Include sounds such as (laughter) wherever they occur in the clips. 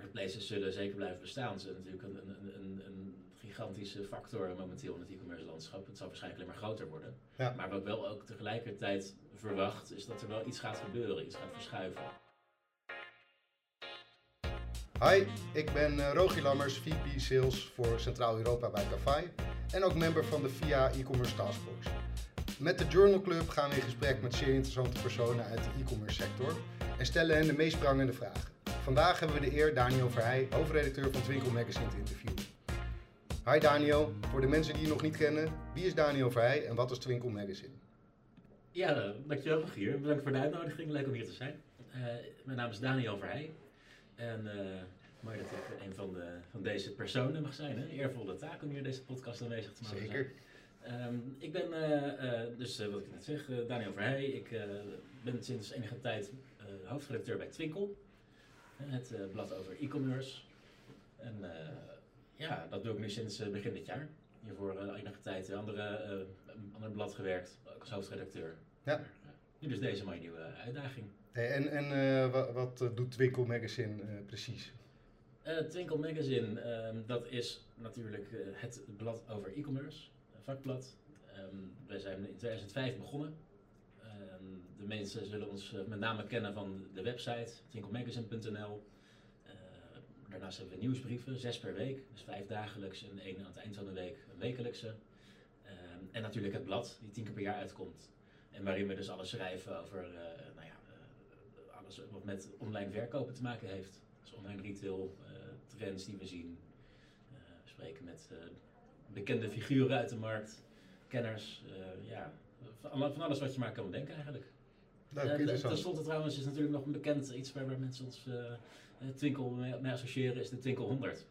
marketplaces zullen zeker blijven bestaan. Ze zijn natuurlijk een, een, een, een gigantische factor momenteel in het e-commerce landschap. Het zal waarschijnlijk alleen maar groter worden. Ja. Maar wat wel ook tegelijkertijd verwacht, is dat er wel iets gaat gebeuren, iets gaat verschuiven. Hi, ik ben uh, Rogier Lammers, VP Sales voor Centraal-Europa bij Kafai en ook member van de VIA e-commerce taskforce. Met de Journal Club gaan we in gesprek met zeer interessante personen uit de e-commerce sector en stellen hen de meest prangende vragen. Vandaag hebben we de eer Daniel Verheij, hoofdredacteur van Twinkel Magazine, te interviewen. Hi Daniel, voor de mensen die je nog niet kennen, wie is Daniel Verheij en wat is Twinkel Magazine? Ja, dankjewel hier. Bedankt voor de uitnodiging, leuk om hier te zijn. Uh, mijn naam is Daniel Verheij en uh, mooi dat ik een van, de, van deze personen mag zijn. Hè? Eervolle taak om hier deze podcast aanwezig te mogen Zeker. Um, ik ben, uh, dus wat ik net zeg, Daniel Verheij. Ik ben sinds enige tijd hoofdredacteur bij Twinkel. Het uh, blad over e-commerce. En uh, ja, dat doe ik nu sinds uh, begin dit jaar. Hiervoor enige tijd een andere, ander blad gewerkt, ook als hoofdredacteur. Ja. Nu dus deze mooie nieuwe uitdaging. Hey, en en wat, wat doet Twinkel Magazine precies? Twinkel Magazine, ehm, dat is natuurlijk het blad over e-commerce, vakblad. Um, wij zijn in 2005 begonnen de mensen zullen ons met name kennen van de website twinkelmagazine.nl. Uh, daarnaast hebben we nieuwsbrieven, zes per week, dus vijf dagelijks en één aan het eind van de week wekelijkse. Uh, en natuurlijk het blad, die tien keer per jaar uitkomt. En waarin we dus alles schrijven over nou ja, alles wat met online verkopen te maken heeft. Dus online retail, trends die we zien. spreken met bekende figuren uit de markt, kenners, ja, van alles wat je maar kan bedenken eigenlijk. Leuk. Ten slotte trouwens is natuurlijk nog een bekend iets waar, mensen ons uh, Twinkel mee, associëren, is de Twinkel 100.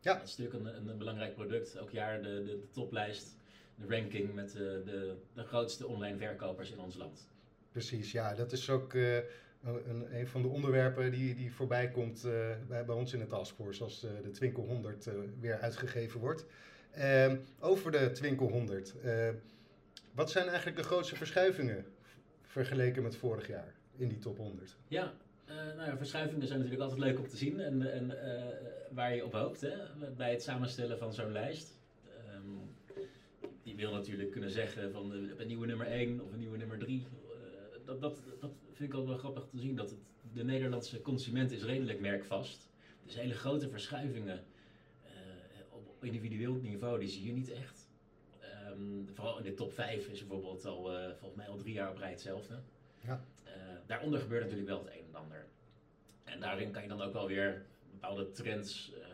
Ja. Dat is natuurlijk een, een belangrijk product. Elk jaar de, de, de toplijst, de ranking met de, de, de grootste online verkopers in ons land. Precies, ja, dat is ook uh, een, een van de onderwerpen die, die voorbij komt uh, bij, bij ons in de taskforce als uh, de Twinkel 100 weer uitgegeven wordt. Ehm, over de Twinkel 100. wat zijn eigenlijk de grootste verschuivingen vergeleken met vorig jaar in die top 100? Ja, uh, nou ja, verschuivingen zijn natuurlijk altijd leuk om te zien en, en uh, waar je op hoopt hè, bij het samenstellen van zo'n lijst. Um, die wil natuurlijk kunnen zeggen van uh, een nieuwe nummer 1 of een nieuwe nummer 3. dat, dat, dat vind ik al wel grappig te zien, dat het, de Nederlandse consument is redelijk merkvast. Dus hele grote verschuivingen op individueel niveau, die zie je niet echt. Um, vooral in de top 5 is bijvoorbeeld al, uh, volgens mij al drie jaar op rij hetzelfde. Ja. Uh, daaronder gebeurt natuurlijk wel het een en ander. En daarin kan je dan ook wel weer bepaalde trends uh,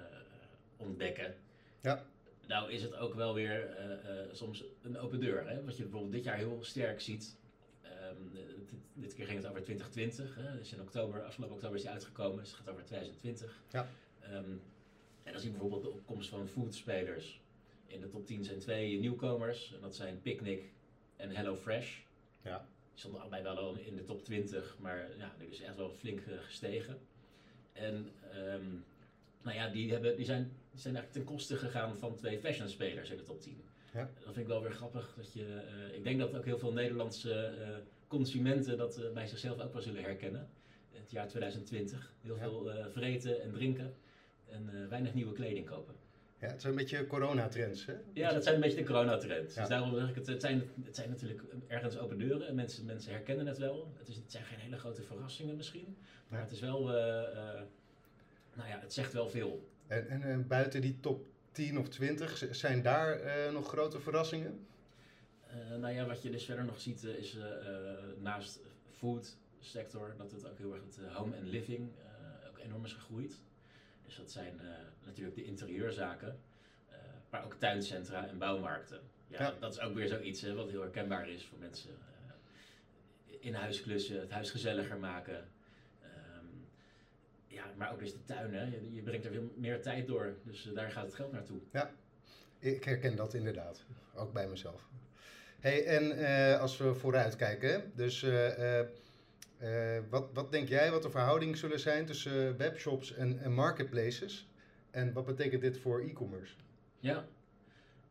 ontdekken. Ja. Nou is het ook wel weer soms een open deur. Hè? Wat je bijvoorbeeld dit jaar heel sterk ziet. Um, dit, dit, keer ging het over 2020. Hè? Dus in oktober, afgelopen oktober is die uitgekomen. Dus het gaat over 2020. Ja. Um, en dan zie je bijvoorbeeld de opkomst van foodspelers. In de top 10 zijn twee nieuwkomers. En dat zijn Picnic en HelloFresh. Ja. Die stonden allebei wel al in de top 20, maar ja, nu is echt wel flink uh, gestegen. En um, nou ja, die, hebben, die, zijn, die zijn eigenlijk ten koste gegaan van twee fashion-spelers in de top 10. Ja. Dat vind ik wel weer grappig. Dat je, uh, ik denk dat ook heel veel Nederlandse uh, consumenten dat bij zichzelf ook wel zullen herkennen. Het jaar 2020. Heel Ja. veel vreten en drinken en weinig nieuwe kleding kopen. Ja, het zijn een beetje coronatrends, hè? Ja, dat zijn een beetje de coronatrends. Ja. Dus daarom zeg ik het, het zijn, het zijn natuurlijk ergens open deuren en mensen, mensen herkennen het wel. Het, is, het zijn geen hele grote verrassingen misschien, maar Ja. het is wel, uh, uh, nou ja, het zegt wel veel. En, en, en buiten die top 10 of 20, z- zijn daar nog grote verrassingen? Nou ja, wat je dus verder nog ziet is naast food sector dat het ook heel erg het home and living ook enorm is gegroeid. Dus dat zijn natuurlijk de interieurzaken, maar ook tuincentra en bouwmarkten. Ja, Ja. Dat is ook weer zoiets hè, wat heel herkenbaar is voor mensen. in huis klussen, het huis gezelliger maken. Ehm, ja, maar ook dus de tuin, hè. Je, je brengt er veel meer tijd door, dus eh, daar gaat het geld naartoe. Ik herken dat inderdaad, ook bij mezelf. Hey, en eh, als we vooruit kijken, hè, dus eh, eh, wat, wat denk jij wat de verhoudingen zullen zijn tussen webshops en, en marketplaces? En wat betekent dit voor e-commerce? Ja,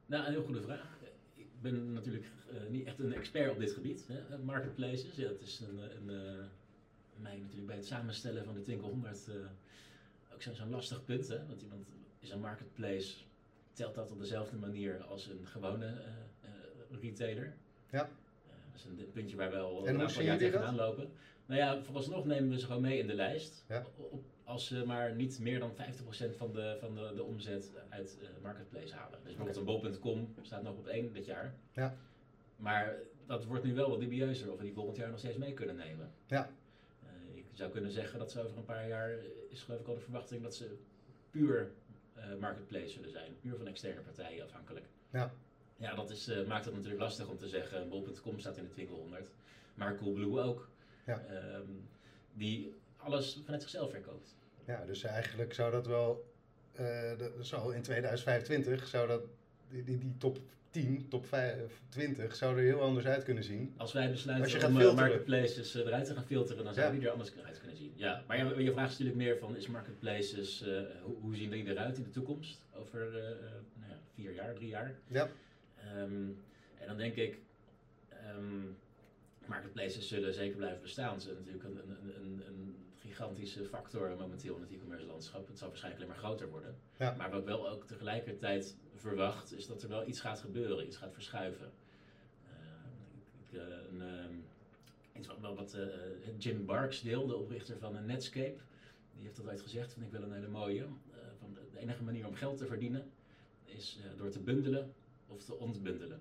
nou, een heel goede vraag. Ik ben natuurlijk eh, niet echt een expert op dit gebied. Hè. Marketplaces, ja, dat is een, een, eh, mij natuurlijk bij het samenstellen van de Twinkel 100 eh, ook zo'n lastig punt, hè? Want iemand is een marketplace, telt dat op dezelfde manier als een gewone retailer. Ja. Is een puntje waar we al een aantal jaar tegenaan lopen. Nou ja, vooralsnog nemen we ze gewoon mee in de lijst. Ja. Op, als ze maar niet meer dan 50% van de, van de, de omzet uit eh, marketplace halen. Dus bijvoorbeeld een bol.com staat nog op één dit jaar. Ja. Maar dat wordt nu wel wat dubieuzer of we die volgend jaar nog steeds mee kunnen nemen. Ja. Eh, ik zou kunnen zeggen dat ze over een paar jaar, eh, is geloof ik al de verwachting dat ze puur marketplace zullen zijn. Puur van externe partijen afhankelijk. Ja. Ja, dat is, eh, maakt het natuurlijk lastig om te zeggen, bol.com staat in de 200. Maar Coolblue ook. Ja. Ehm, die alles vanuit zichzelf verkoopt. Ja, dus eigenlijk zou dat wel, eh, de- zou in 2025 zou dat, die, die, die top 10, top 5, 20 zou er heel anders uit kunnen zien. Als wij besluiten Als je om eh, marketplaces eh, eruit te gaan filteren, dan zouden Ja. die er anders uit kunnen zien. Ja, maar je, je vraagt is natuurlijk meer van, is marketplaces, eh, hoe, hoe zien die eruit in de toekomst? Over eh, eh, nou ja, vier jaar, drie jaar? Ja, Ehm, en dan denk ik, ehm, marketplaces zullen zeker blijven bestaan. Ze zijn natuurlijk een, een, een, een gigantische factor momenteel in het e-commerce landschap. Het zal waarschijnlijk alleen maar groter worden. Ja. Maar wat ik wel ook tegelijkertijd verwacht, is dat er wel iets gaat gebeuren, iets gaat verschuiven. Ehm, eh, een, iets wat, wel wat eh, Jim Barksdale, de oprichter van Netscape, die heeft altijd gezegd, vind ik wel een hele mooie. eh, van de, enige manier om geld te verdienen is door te bundelen of te ontbundelen.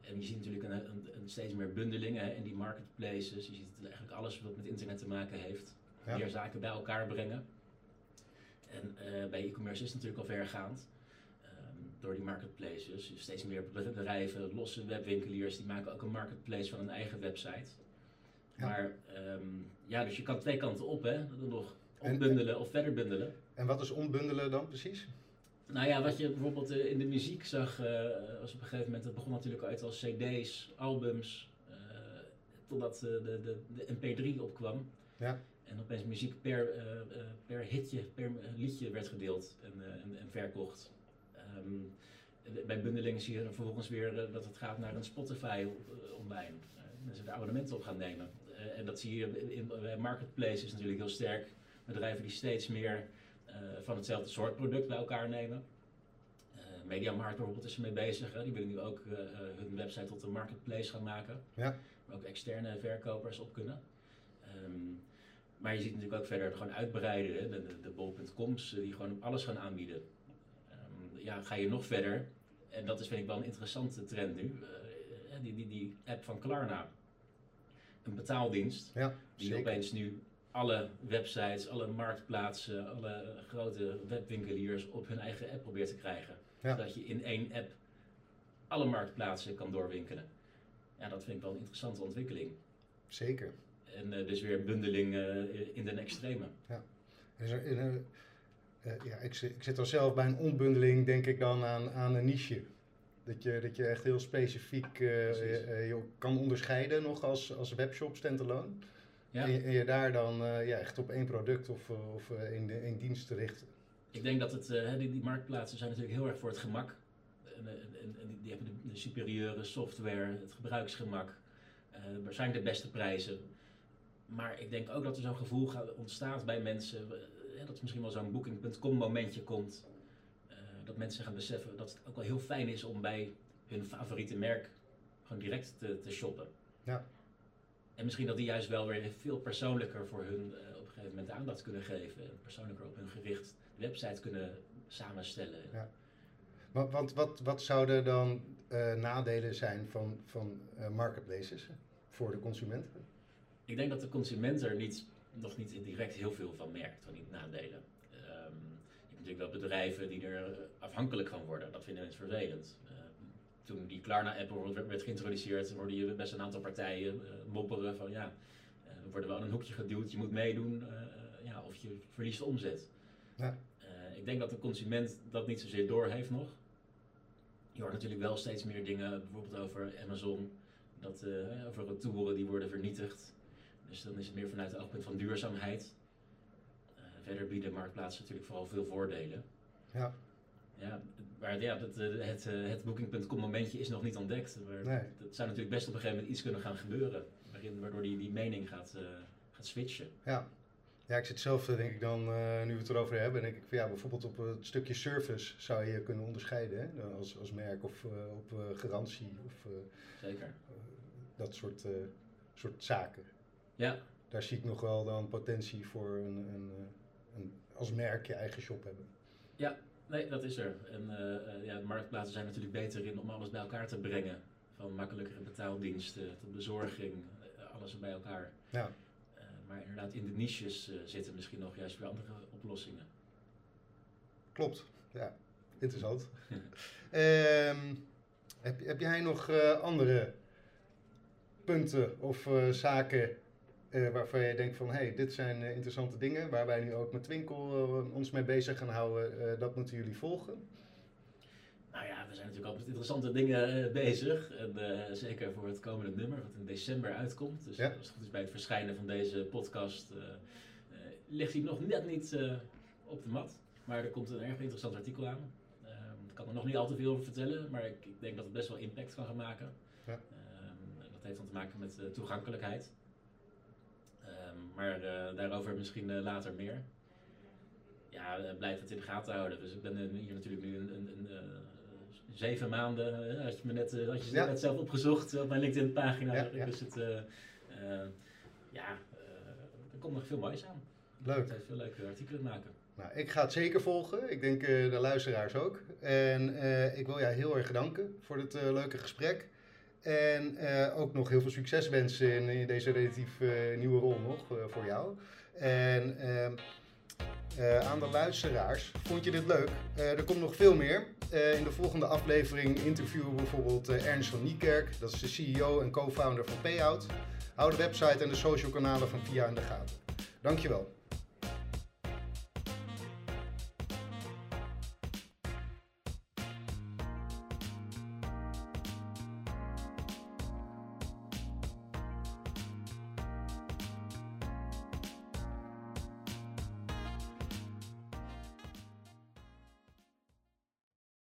En je ziet natuurlijk een, een, een steeds meer bundelingen in die marketplaces. Je ziet eigenlijk alles wat met internet te maken heeft. Ja. Meer zaken bij elkaar brengen. En eh, bij e-commerce is het natuurlijk al vergaand. Ehm, door die marketplaces. Dus steeds meer bedrijven, losse webwinkeliers, die maken ook een marketplace van een eigen website. Ja. Maar ehm, ja, dus je kan twee kanten op, hè? Nog En- ontbundelen of verder bundelen. en wat is onbundelen dan precies? Nou ja, wat je bijvoorbeeld eh, in de muziek zag, eh, was op een gegeven moment, dat begon natuurlijk uit als cd's, albums, eh, totdat de, de, de mp3 opkwam. Ja. En opeens muziek per, per hitje, per liedje werd gedeeld en, en, en verkocht. Ehm, bij bundeling zie je vervolgens weer dat het gaat naar een Spotify online. Mensen er abonnementen op gaan nemen. En dat zie je in, Marketplace is natuurlijk heel sterk. Bedrijven die steeds meer van hetzelfde soort product bij elkaar nemen. Eh Mediamarkt bijvoorbeeld is ermee bezig. Hè. Die willen nu ook eh, eh, hun website tot een marketplace gaan maken. Ja. Waar ook externe verkopers op kunnen. Ehm, maar je ziet natuurlijk ook verder gewoon uitbreiden. Hè. De, de, de bol.coms eh, die gewoon alles gaan aanbieden. Ehm, ja, ga je nog verder. En dat is vind ik wel een interessante trend nu. Eh, die, die, die app van Klarna. Een betaaldienst. Ja, Die opeens nu alle websites, alle marktplaatsen, alle grote webwinkeliers op hun eigen app probeert te krijgen. Ja. Zodat je in één app alle marktplaatsen kan doorwinkelen. Ja, dat vind ik wel een interessante ontwikkeling. Zeker. En eh, dus weer bundeling eh, in den extreme. Er, in een- eh, ja, ik, zit- ik zit al zelf bij een onbundeling, denk ik dan aan, aan een niche. Dat je, dat je echt heel specifiek eh, je kan onderscheiden nog als, als webshop standalone. Ja, En, je, en je daar dan eh, ja, echt op één product of, eh, of eh, één, één dienst te richten. ik denk dat het, die, die marktplaatsen zijn natuurlijk heel erg voor het gemak. En, en, en- die, die hebben de, de superieure software, het gebruiksgemak, eh waarschijnlijk de beste prijzen. Maar ik denk ook dat er zo'n gevoel ontstaat bij mensen, dat er misschien wel zo'n booking.com momentje komt. dat mensen gaan beseffen dat het ook wel heel fijn is om bij hun favoriete merk gewoon direct te, te shoppen. Ja. En misschien dat die juist wel weer veel persoonlijker voor hun eh, op een gegeven moment aandacht kunnen geven. En persoonlijker op hun gericht website kunnen samenstellen. Ja. Want, want wat, wat zouden dan eh, nadelen zijn van, van eh, marketplaces voor de consument? Ik denk dat de consument er niet, nog niet direct heel veel van merkt, van die nadelen. Je hebt natuurlijk wel bedrijven die er afhankelijk van worden. Dat vinden mensen vervelend. Ehm, toen die Klarna-app werd, werd geïntroduceerd, hoorde je best een aantal partijen eh, mopperen van ja, eh, we worden wel in een hoekje geduwd, je moet meedoen eh, ja, of je verliest omzet. Ja. Ik denk dat de consument dat niet zozeer doorheeft nog. Je hoort natuurlijk wel steeds meer dingen, bijvoorbeeld over Amazon, dat over retouren die worden vernietigd. Dus dan is het meer vanuit het oogpunt van duurzaamheid. Verder bieden marktplaatsen natuurlijk vooral veel voordelen. Ja. Ja, maar ja, dat, eh, het, eh, het Booking.com momentje is nog niet ontdekt. Maar Nee. Dat zou natuurlijk best op een gegeven moment iets kunnen gaan gebeuren. Waarin, waardoor die, die mening gaat, eh, gaat switchen. Ja. Ja, ik zit zelf denk ik dan, nu we het erover hebben, denk ik van ja, bijvoorbeeld op het stukje service zou je kunnen onderscheiden hè? Als, als merk of op garantie of Zeker. dat soort, soort zaken. Ja. Daar zie ik nog wel dan potentie voor een, een, een als merk je eigen shop hebben. Ja, nee, dat is er. En uh, ja, de marktplaatsen zijn natuurlijk beter in om alles bij elkaar te brengen. Van makkelijkere betaaldiensten tot bezorging, eh, alles bij elkaar. Ja. Uh, maar inderdaad, in de niches zitten misschien nog juist weer andere oplossingen. Klopt, ja. Interessant. um, (laughs) heb, heb jij nog andere punten of zaken uh, waarvan je denkt van, hé, hey, dit zijn uh, interessante dingen waar wij nu ook met Twinkel uh, ons mee bezig gaan houden. dat moeten jullie volgen. Nou ja, we zijn natuurlijk al met interessante dingen bezig. En zeker voor het komende nummer, wat in december uitkomt. Dus ja. als het goed is bij het verschijnen van deze podcast, ligt hij nog net niet op de mat. Maar er komt een erg interessant artikel aan. Ehm, ik kan er nog niet al te veel over vertellen, maar ik, ik denk dat het best wel impact kan gaan maken. Ja. Ehm, dat heeft dan te maken met toegankelijkheid. Ehm, maar daarover misschien uh, later meer. Ja, blijf het in de gaten houden. Dus ik ben hier natuurlijk nu een, een, een zeven maanden, als je me net, als je ja. net zelf opgezocht op mijn LinkedIn pagina. Ja, ja. Dus het, ja, er komt nog veel moois aan. Leuk. Heeft veel leuke artikelen maken. Nou, ik ga het zeker volgen. Ik denk de luisteraars ook. En ik wil jou heel erg danken voor dit leuke gesprek. En uh, ook nog heel veel succes wensen in, deze relatief uh, nieuwe rol nog uh, voor jou. En ehm, aan de luisteraars, vond je dit leuk? er komt nog veel meer. in de volgende aflevering interviewen we bijvoorbeeld Ernst van Niekerk. Dat is de CEO en co-founder van Payout. Hou de website en de social kanalen van VIA in de gaten. Dankjewel.